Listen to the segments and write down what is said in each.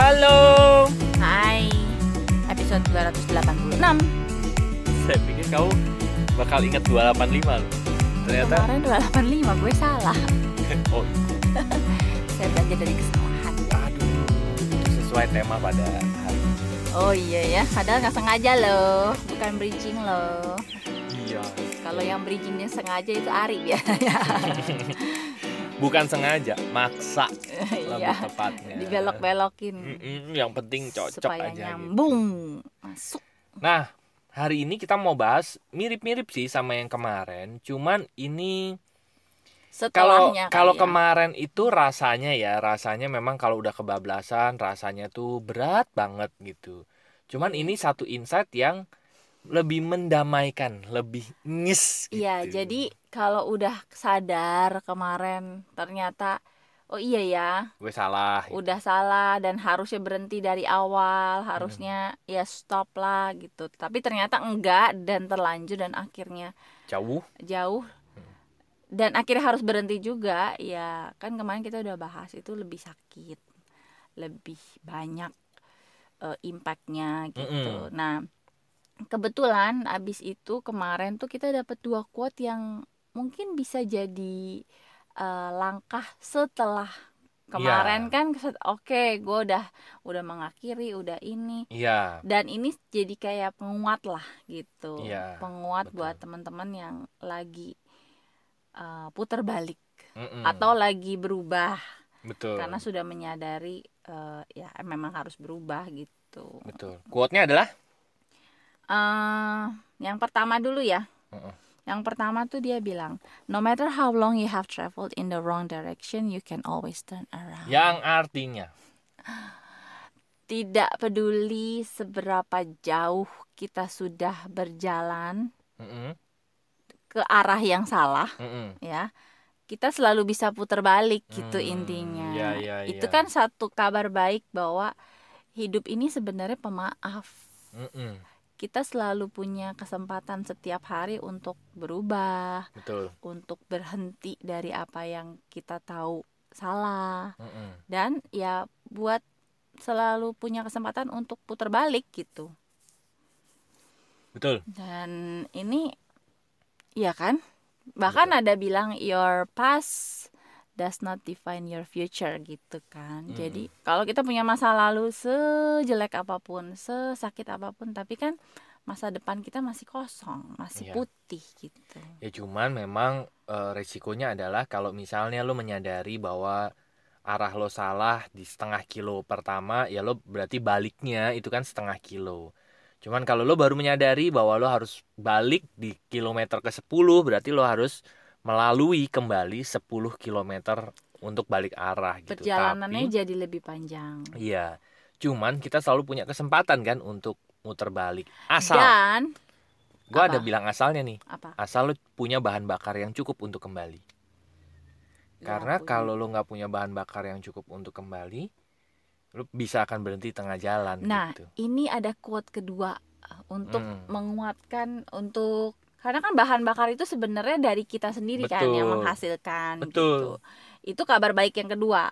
Halo. Hai, episode 286 Saya pikir kau bakal inget 285 loh. Ternyata Kemarin 285, gue salah oh, Saya belajar dari kesalahan aduh. Sesuai tema pada hari ini. Oh iya ya, padahal nggak sengaja loh Bukan bridging loh Iya. Kalau yang bridgingnya sengaja itu Ari biasanya Bukan sengaja, maksa lebih Iya, tepatnya. dibelok-belokin Mm-mm, yang penting cocok Supaya aja gitu. nyambung Masuk Nah, hari ini kita mau bahas mirip-mirip sih sama yang kemarin, cuman ini kalau kalau ya. kemarin itu rasanya ya, rasanya memang kalau udah kebablasan rasanya tuh berat banget gitu. Cuman ini satu insight yang lebih mendamaikan, lebih nyes gitu. Iya, jadi kalau udah sadar kemarin ternyata oh iya ya, gue salah. gitu. udah salah dan harusnya berhenti dari awal, Hmm. harusnya ya stop lah gitu. Tapi ternyata enggak dan terlanjur dan akhirnya Jauh. jauh dan akhirnya harus berhenti juga. Ya, kan kemarin kita udah bahas itu lebih sakit, lebih banyak eh, impactnya gitu. Mm-mm. Nah, kebetulan abis itu kemarin tuh kita dapat dua quote yang mungkin bisa jadi eh, langkah setelah kemarin Iya. kan oke gue udah udah mengakhiri udah ini Iya. dan ini jadi kayak penguat lah gitu Iya, penguat betul. buat teman-teman yang lagi eh, putar balik Mm-mm. atau lagi berubah betul. karena sudah menyadari eh, ya memang harus berubah gitu betul. Quote-nya adalah eh yang pertama dulu ya. Mm-mm. Yang pertama tuh dia bilang, no matter how long you have traveled in the wrong direction, you can always turn around. yang artinya Tidak peduli seberapa jauh kita sudah berjalan Mm-mm. ke arah yang salah, Mm-mm. ya. Kita selalu bisa putar balik gitu Hmm, intinya. iya, iya, Itu iya. kan satu kabar baik bahwa hidup ini sebenarnya pemaaf. Mm-mm. Kita selalu punya kesempatan setiap hari untuk berubah, betul. untuk berhenti dari apa yang kita tahu salah. Mm-mm. dan ya buat selalu punya kesempatan untuk putar balik gitu. Betul. Dan ini ya kan? Bahkan ada bilang your past does not define your future gitu kan Mm. jadi kalau kita punya masa lalu sejelek apa pun sesakit apa pun tapi kan masa depan kita masih kosong masih Iya. putih gitu Ya cuman memang eh, resikonya adalah kalau misalnya lo menyadari bahwa arah lo salah di setengah kilo pertama, ya lo berarti baliknya itu kan setengah kilo. Cuman kalau lo baru menyadari bahwa lo harus balik di kilometer ke 10, berarti lo harus melalui kembali 10 kilometer untuk balik arah gitu. perjalanannya Tapi, jadi lebih panjang iya. Cuman kita selalu punya kesempatan kan untuk muter balik. Asal, dan gua ada apa? bilang asalnya nih. apa asal lo punya bahan bakar yang cukup untuk kembali. Karena punya. kalau lo nggak punya bahan bakar yang cukup untuk kembali, lo bisa akan berhenti tengah jalan Nah, gitu. ini ada quote kedua uh, untuk Hmm. menguatkan untuk karena kan bahan bakar itu sebenarnya dari kita sendiri kan yang Betul. menghasilkan Betul. gitu. Itu kabar baik yang kedua.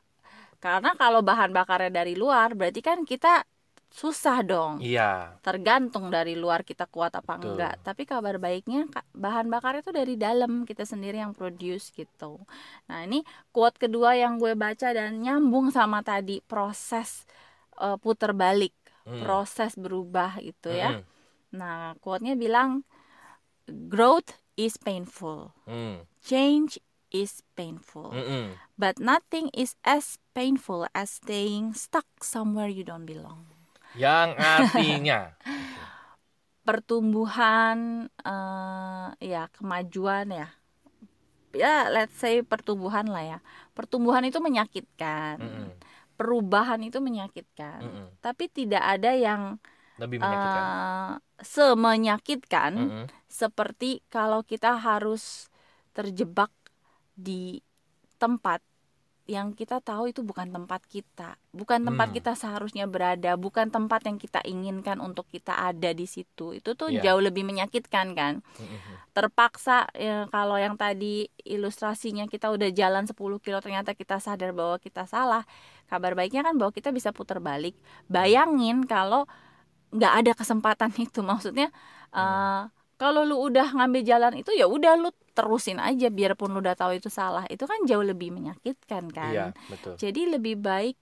Karena kalau bahan bakarnya dari luar berarti kan kita susah dong. Iya, Tergantung dari luar kita kuat apa Betul. enggak. Tapi kabar baiknya bahan bakar itu dari dalam kita sendiri yang produce gitu. Nah, ini quote kedua yang gue baca dan nyambung sama tadi proses uh, puter balik Hmm. proses berubah gitu ya. Mm, Nah, quote-nya bilang growth is painful, mm, change is painful, mm, mm. but nothing is as painful as staying stuck somewhere you don't belong. Yang artinya, Pertumbuhan eh ya kemajuan ya. Ya, let's say pertumbuhan lah ya. Pertumbuhan itu menyakitkan. Mm-mm. Perubahan itu menyakitkan. Mm-mm. Tapi tidak ada yang lebih menyakitkan. eh semenyakitkan Mm-mm. seperti kalau kita harus terjebak di tempat yang kita tahu itu bukan tempat kita, bukan tempat Hmm. kita seharusnya berada, bukan tempat yang kita inginkan untuk kita ada di situ. Itu tuh Iya. jauh lebih menyakitkan kan. Terpaksa ya, kalau yang tadi ilustrasinya kita udah jalan 10 kilo ternyata kita sadar bahwa kita salah. Kabar baiknya kan bahwa kita bisa putar balik. Bayangin kalau nggak ada kesempatan itu, maksudnya eh, kalau lu udah ngambil jalan itu ya udah lu terusin aja biarpun lu udah tahu itu salah. Itu kan jauh lebih menyakitkan kan. Iya, betul. Jadi lebih baik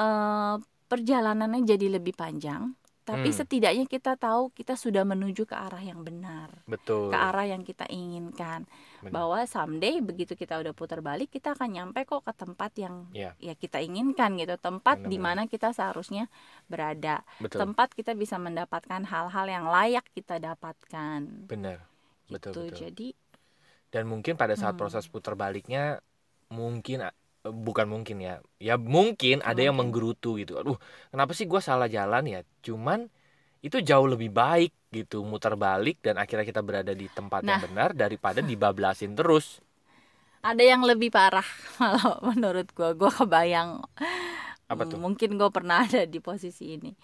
eh perjalanannya jadi lebih panjang, tapi Hmm. setidaknya kita tahu kita sudah menuju ke arah yang benar, Betul. ke arah yang kita inginkan. Benar. Bahwa someday begitu kita udah putar balik, kita akan nyampe kok ke tempat yang Iya. ya kita inginkan gitu, tempat di mana kita seharusnya berada, Betul. tempat kita bisa mendapatkan hal-hal yang layak kita dapatkan. Benar. Betul, Gitu. betul. Jadi Dan mungkin pada saat Hmm. proses putar baliknya mungkin bukan mungkin ya. Ya mungkin ada yang Mungkin. menggerutu gitu. Aduh, kenapa sih gua salah jalan ya? Cuman itu jauh lebih baik gitu muter balik dan akhirnya kita berada di tempat yang Nah. benar daripada dibablasin terus. ada yang lebih parah kalau menurut gua, gua kebayang Apa tuh? Mungkin gue pernah ada di posisi ini.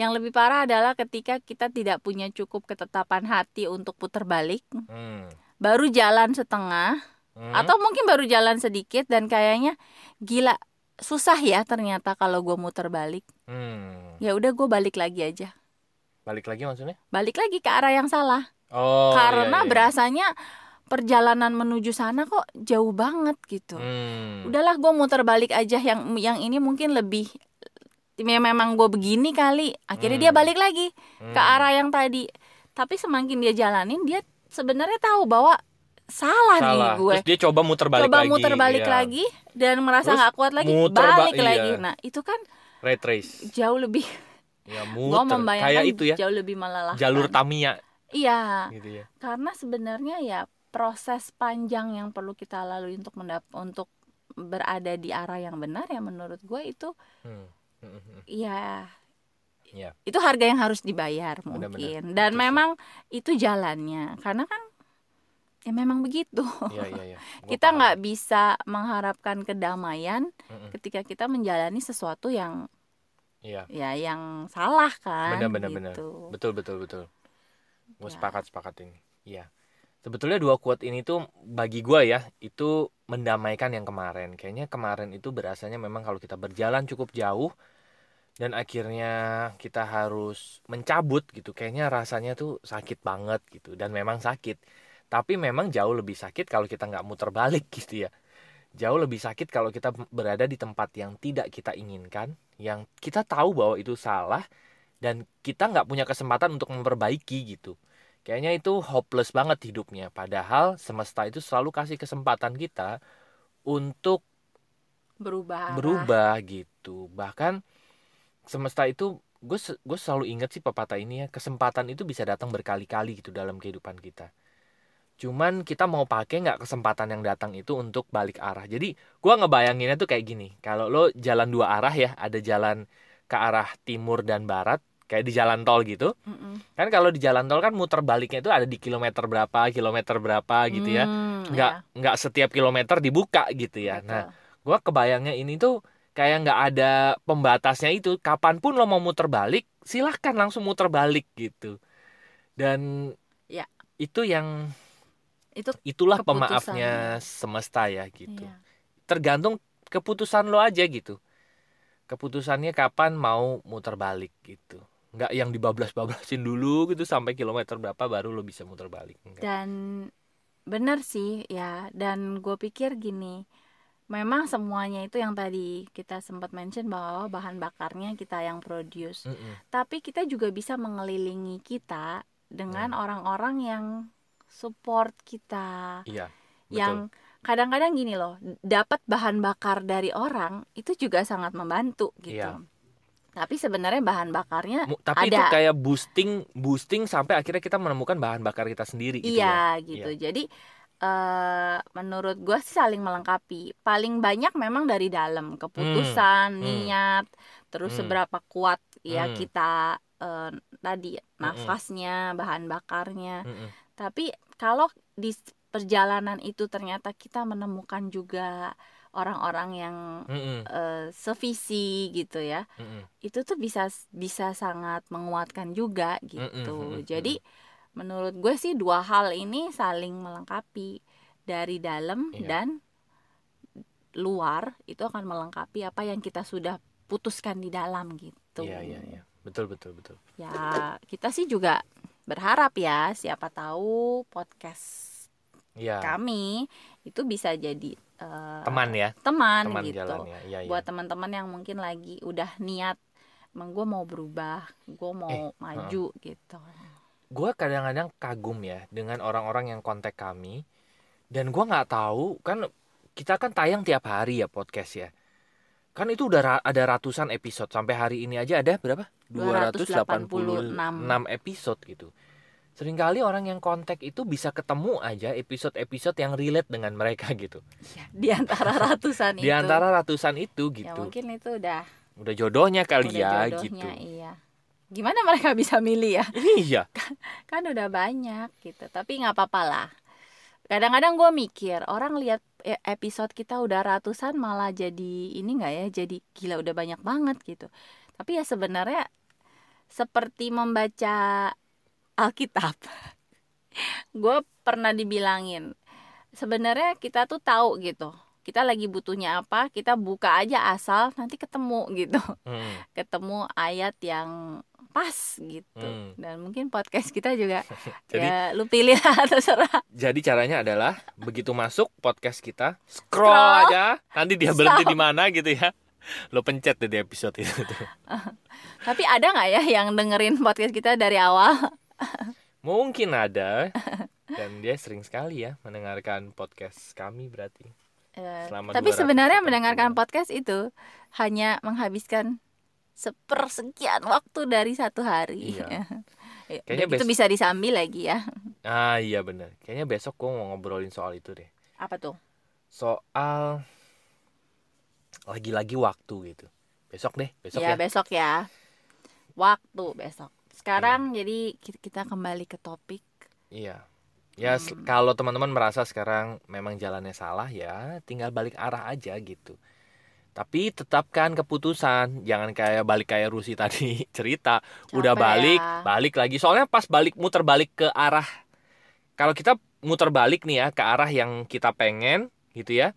Yang lebih parah adalah ketika kita tidak punya cukup ketetapan hati untuk putar balik, Hmm. baru jalan setengah, Hmm. atau mungkin baru jalan sedikit dan kayaknya gila susah ya ternyata kalau gue muter balik. Hmm. Ya udah gue balik lagi aja, Balik lagi maksudnya? balik lagi ke arah yang salah. Oh, Karena iya, iya. berasanya perjalanan menuju sana kok jauh banget gitu. Hmm. udahlah gue muter balik aja yang yang ini mungkin lebih ya memang gue begini kali akhirnya dia Hmm. balik lagi ke Hmm. arah yang tadi tapi semakin dia jalanin dia sebenarnya tahu bahwa salah, nih Salah. gue Terus dia coba muter balik coba lagi. muter balik iya. lagi dan merasa nggak kuat lagi muter ba- balik iya. lagi nah itu kan Red race. jauh lebih Ya gue muter. membayangkan Kayak itu ya. jauh lebih melelahkan Jalur Tamiya iya gitu ya. karena sebenarnya ya proses panjang yang perlu kita lalui untuk mendap untuk berada di arah yang benar ya menurut gue itu Hmm. Hmm, hmm, ya Iya. itu harga yang harus dibayar mungkin dan Betul memang itu jalannya karena kan ya memang begitu iya, iya. Gua kita nggak bisa mengharapkan kedamaian Mm-mm. ketika kita menjalani sesuatu yang Iya. ya yang salah kan Benar, benar, benar. gitu. Betul, betul, betul. Gue Ya. sepakat, sepakat ini. Iya. Sebetulnya dua quote ini tuh bagi gua ya itu mendamaikan yang kemarin. Kayaknya kemarin itu berasanya memang kalau kita berjalan cukup jauh dan akhirnya kita harus mencabut gitu. Kayaknya rasanya tuh sakit banget gitu dan memang sakit. Tapi memang jauh lebih sakit kalau kita nggak muter balik gitu ya. Jauh lebih sakit kalau kita berada di tempat yang tidak kita inginkan, yang kita tahu bahwa itu salah dan kita nggak punya kesempatan untuk memperbaiki gitu. Kayaknya itu hopeless banget hidupnya. Padahal semesta itu selalu kasih kesempatan kita untuk berubah berubah gitu. Bahkan semesta itu gue gue selalu ingat sih pepatah ini ya kesempatan itu bisa datang berkali-kali gitu dalam kehidupan kita. Cuman kita mau pakai nggak kesempatan yang datang itu untuk balik arah. Jadi gue ngebayanginnya tuh kayak gini. Kalau lo jalan dua arah ya, ada jalan ke arah timur dan barat, kayak di jalan tol gitu. Mm-mm. Kan kalau di jalan tol kan muter baliknya itu ada di kilometer berapa, kilometer berapa gitu ya. Hmm, Nggak ya, nggak setiap kilometer dibuka gitu ya. betul. Nah, gua kebayangnya ini tuh kayak nggak ada pembatasnya itu kapan pun lo mau muter balik silahkan langsung muter balik gitu dan Ya. itu yang itu itulah pemaafnya semesta ya gitu iya. tergantung keputusan lo aja gitu keputusannya kapan mau muter balik gitu nggak yang dibablas-bablasin dulu gitu sampai kilometer berapa baru lo bisa muter balik Enggak. dan benar sih ya dan gue pikir gini memang semuanya itu yang tadi kita sempat mention bahwa bahan bakarnya kita yang produce Mm-mm. tapi kita juga bisa mengelilingi kita dengan Hmm. orang-orang yang support kita iya yang kadang-kadang gini loh dapat bahan bakar dari orang itu juga sangat membantu gitu Iya. tapi sebenarnya bahan bakarnya tapi itu ada. kayak boosting boosting sampai akhirnya kita menemukan bahan bakar kita sendiri gitu ya iya gitu jadi eh menurut gue sih saling melengkapi paling banyak memang dari dalam keputusan Hmm. niat terus Hmm. seberapa kuat ya Hmm. kita eh, tadi nafasnya bahan bakarnya Mm-mm. Tapi kalau di perjalanan itu ternyata kita menemukan juga orang-orang yang Mm-mm. eh, sevisi gitu ya Mm-mm. itu tuh bisa bisa sangat menguatkan juga gitu mm-mm, jadi menurut gue sih dua hal ini saling melengkapi dari dalam Iya. dan luar itu akan melengkapi apa yang kita sudah putuskan di dalam gitu Iya iya iya. Betul betul betul. ya kita sih juga berharap ya siapa tahu podcast Iya. kami itu bisa jadi eh, Teman ya, teman, teman gitu jalannya. Iya iya. buat teman-teman yang mungkin lagi udah niat emang gue mau berubah gue mau Eh, maju gitu gue kadang-kadang kagum ya dengan orang-orang yang kontak kami dan gue nggak tahu kan kita kan tayang tiap hari ya podcast ya kan itu udah ra- ada ratusan episode sampai hari ini aja ada berapa 286 episode gitu. Seringkali orang yang kontak itu bisa ketemu aja episode-episode yang relate dengan mereka gitu. Ya, di antara ratusan itu. di antara ratusan itu ya gitu. mungkin itu udah udah jodohnya kali udah ya jodohnya gitu. iya. Gimana mereka bisa milih ya? Iya. Kan udah banyak gitu tapi nggak apa-apa lah. Kadang-kadang gue mikir orang lihat e- episode kita udah ratusan malah jadi ini nggak ya jadi gila udah banyak banget gitu. Tapi ya sebenarnya seperti membaca Alkitab. Gue pernah dibilangin sebenarnya kita tuh tahu gitu. Kita lagi butuhnya apa kita buka aja asal nanti ketemu gitu. Hmm, ketemu ayat yang pas gitu. Hmm. dan mungkin podcast kita juga Jadi- ya lu pilih lah terserah. Jadi caranya adalah begitu masuk podcast kita, scroll, Scroll. aja, nanti dia berhenti di mana gitu ya. Lo pencet deh di episode itu. tuh. tapi ada nggak ya yang dengerin podcast kita dari awal Mungkin ada dan dia sering sekali ya mendengarkan podcast kami berarti. Eh, Selama tapi 280. sebenarnya mendengarkan podcast itu hanya menghabiskan sepersekian waktu dari satu hari Iya. Ya, Kayaknya bes- bisa disambil lagi ya Ah iya bener. Kayaknya besok gue mau ngobrolin soal itu deh. apa tuh Soal lagi-lagi waktu gitu. Besok deh, besok ya ya. besok ya waktu besok sekarang jadi ki- kita kembali ke topik Iya. Ya Hmm. kalau teman-teman merasa sekarang memang jalannya salah ya tinggal balik arah aja gitu. Tapi tetapkan keputusan, jangan kayak balik kayak Rusi tadi cerita, udah Capek balik, ya. balik lagi. Soalnya pas balik muter balik ke arah kalau kita muter balik nih ya ke arah yang kita pengen gitu ya.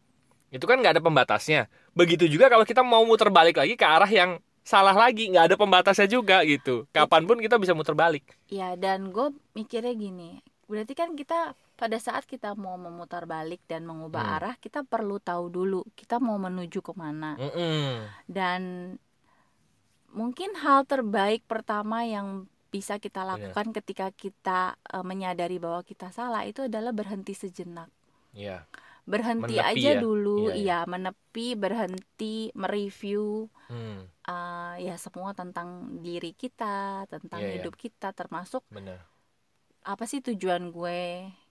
Itu kan nggak ada pembatasnya. Begitu juga kalau kita mau muter balik lagi ke arah yang salah lagi, nggak ada pembatasnya juga gitu. Kapan pun kita bisa muter balik. Ya dan gue mikirnya gini, berarti kan kita pada saat kita mau memutar balik dan mengubah Hmm. arah, kita perlu tahu dulu kita mau menuju ke mana. Mm-mm. Dan mungkin hal terbaik pertama yang bisa kita Benar. lakukan ketika kita eh, menyadari bahwa kita salah itu adalah berhenti sejenak. Iya. Berhenti Menepi aja ya? dulu, Iya, iya menepi, berhenti, mereview Hmm, eh, ya semua tentang diri kita, tentang Iya, iya. hidup kita, termasuk bener. apa sih tujuan gue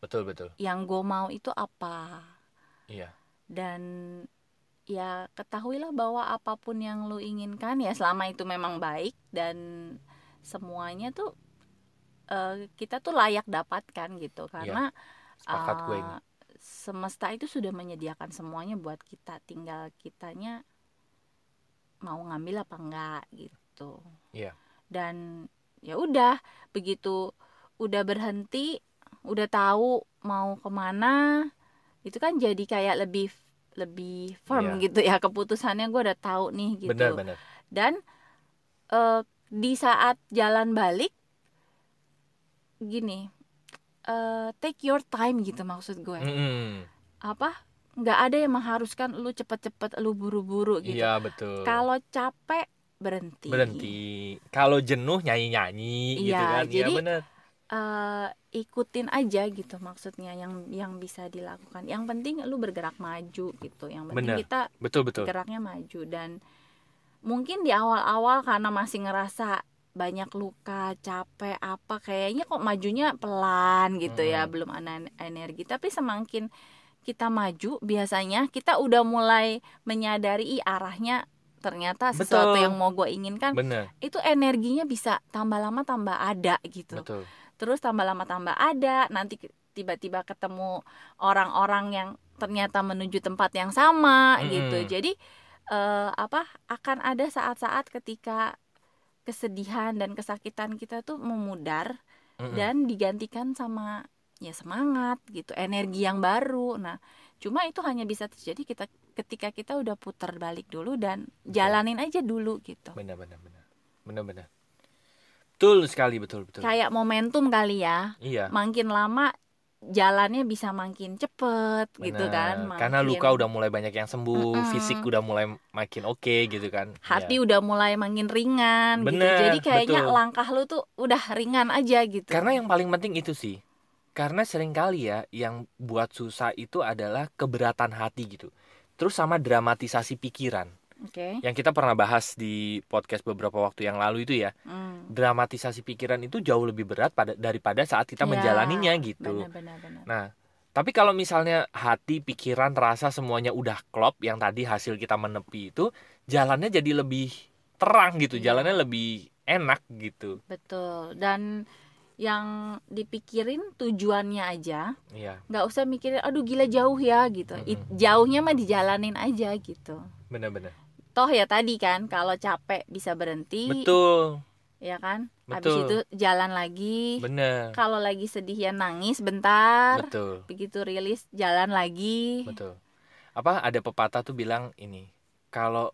Betul betul. yang gue mau itu apa Iya. dan ya ketahuilah bahwa apa pun yang lu inginkan ya selama itu memang baik dan semuanya tuh eh, kita tuh layak dapatkan gitu karena Sepakat gue ini. Semesta itu sudah menyediakan semuanya buat kita tinggal kitanya mau ngambil apa enggak gitu Iya. dan ya udah begitu udah berhenti udah tahu mau ke mana itu kan jadi kayak lebih lebih firm Iya. gitu ya keputusannya gue udah tahu nih gitu Bener bener. dan eh, di saat jalan balik gini eh, take your time gitu maksud gue Mm-mm. apa nggak ada yang mengharuskan lu cepet-cepet lu buru-buru gitu Iya betul. kalau capek berhenti berhenti. Kalau jenuh nyanyi nyanyi gitu Iya, kan. Iya jadi- bener. eh, ikutin aja gitu maksudnya yang yang bisa dilakukan yang penting lu bergerak maju gitu yang penting Bener. kita Betul betul. geraknya maju dan mungkin di awal-awal karena masih ngerasa banyak luka capek apa kayaknya kok majunya pelan gitu ya Mm. belum ada energi tapi semakin kita maju biasanya kita udah mulai menyadari "Ih, arahnya ternyata sesuatu Betul. yang mau gue inginkan Bener. itu energinya bisa tambah lama tambah ada gitu Betul. terus tambah lama tambah ada nanti tiba-tiba ketemu orang-orang yang ternyata menuju tempat yang sama Mm-mm. gitu jadi eh, apa akan ada saat-saat ketika kesedihan dan kesakitan kita tuh memudar Mm-mm. dan digantikan sama ya semangat gitu energi yang baru. Nah cuma itu hanya bisa terjadi kita ketika kita udah putar balik dulu dan jalanin aja dulu gitu. Benar benar benar. Benar benar. Betul sekali betul betul. Kayak momentum kali ya. Iya. Makin lama jalannya bisa makin cepet gitu benar. kan karena makin- luka udah mulai banyak yang sembuh Mm-mm. fisik udah mulai makin oke gitu kan hati Iya. udah mulai makin ringan gitu Bener, jadi kayaknya betul. langkah lu tuh udah ringan aja gitu karena yang paling penting itu sih karena sering kali ya yang buat susah itu adalah keberatan hati gitu terus sama dramatisasi pikiran oke yang kita pernah bahas di podcast beberapa waktu yang lalu itu ya Hmm. dramatisasi pikiran itu jauh lebih berat pada daripada saat kita Ya, menjalaninya gitu benar benar benar Nah, tapi kalau misalnya hati, pikiran, rasa semuanya udah klop yang tadi hasil kita menepi itu jalannya jadi lebih terang gitu, Iya. jalannya lebih enak gitu. betul dan yang dipikirin tujuannya aja Iya, nggak usah mikirin aduh gila jauh ya gitu It- Mm-mm. jauhnya mah dijalanin aja gitu benar-benar. Toh ya tadi kan kalau capek bisa berhenti Betul, ya kan habis Betul. itu jalan lagi benar. kalau lagi sedih ya nangis bentar Betul, begitu rilis jalan lagi betul. Apa ada pepatah tuh bilang ini, kalau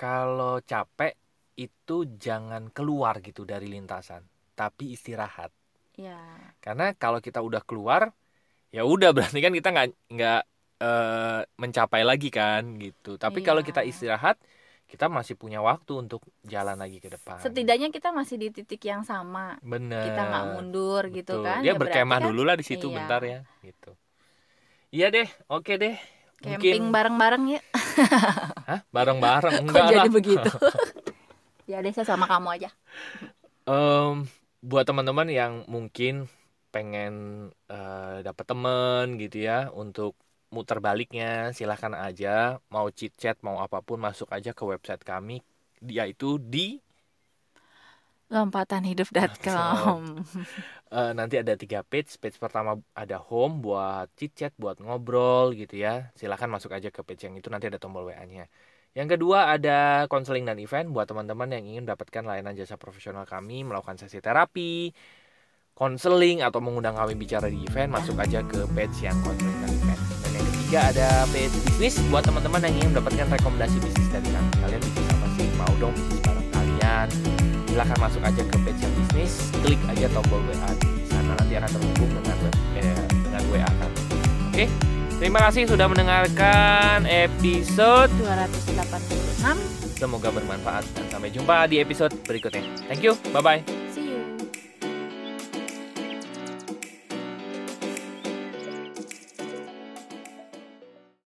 kalau capek itu jangan keluar gitu dari lintasan, tapi istirahat. ya Karena kalau kita udah keluar, ya udah berarti kan kita nggak nggak eh, mencapai lagi kan gitu. Tapi kalau Iya. kita istirahat, kita masih punya waktu untuk jalan lagi ke depan. setidaknya kita masih di titik yang sama Bener. kita nggak mundur gitu Betul. kan Ya, berarti berkemah kan dulu lah di situ iya. bentar ya, gitu. Iya deh, oke deh. camping bareng-bareng ya Hah? Bareng-bareng kok enggak jadi lah. begitu ya deh saya sama kamu aja Em, buat teman-teman yang mungkin pengen eh, dapat temen gitu ya untuk muter baliknya silahkan aja. Mau chit chat mau apa pun masuk aja ke website kami. Yaitu di lompatanhidup.com eh, nanti ada tiga page. Page pertama ada home buat chit chat buat ngobrol gitu ya. Silahkan masuk aja ke page yang itu. Nanti ada tombol wa nya yang kedua ada konseling dan event buat teman-teman yang ingin mendapatkan layanan jasa profesional kami melakukan sesi terapi konseling atau mengundang kami bicara di event masuk aja ke page yang konseling dan event ketiga ada page bisnis buat teman-teman yang ingin mendapatkan rekomendasi bisnis dari kami kalian bisnis apa sih mau dong bisnis bareng kalian silahkan masuk aja ke page yang bisnis klik aja tombol WA di sana nanti akan terhubung dengan web eh, dengan WA kami. Oke terima kasih sudah mendengarkan episode 286 semoga bermanfaat dan sampai jumpa di episode berikutnya. Thank you bye bye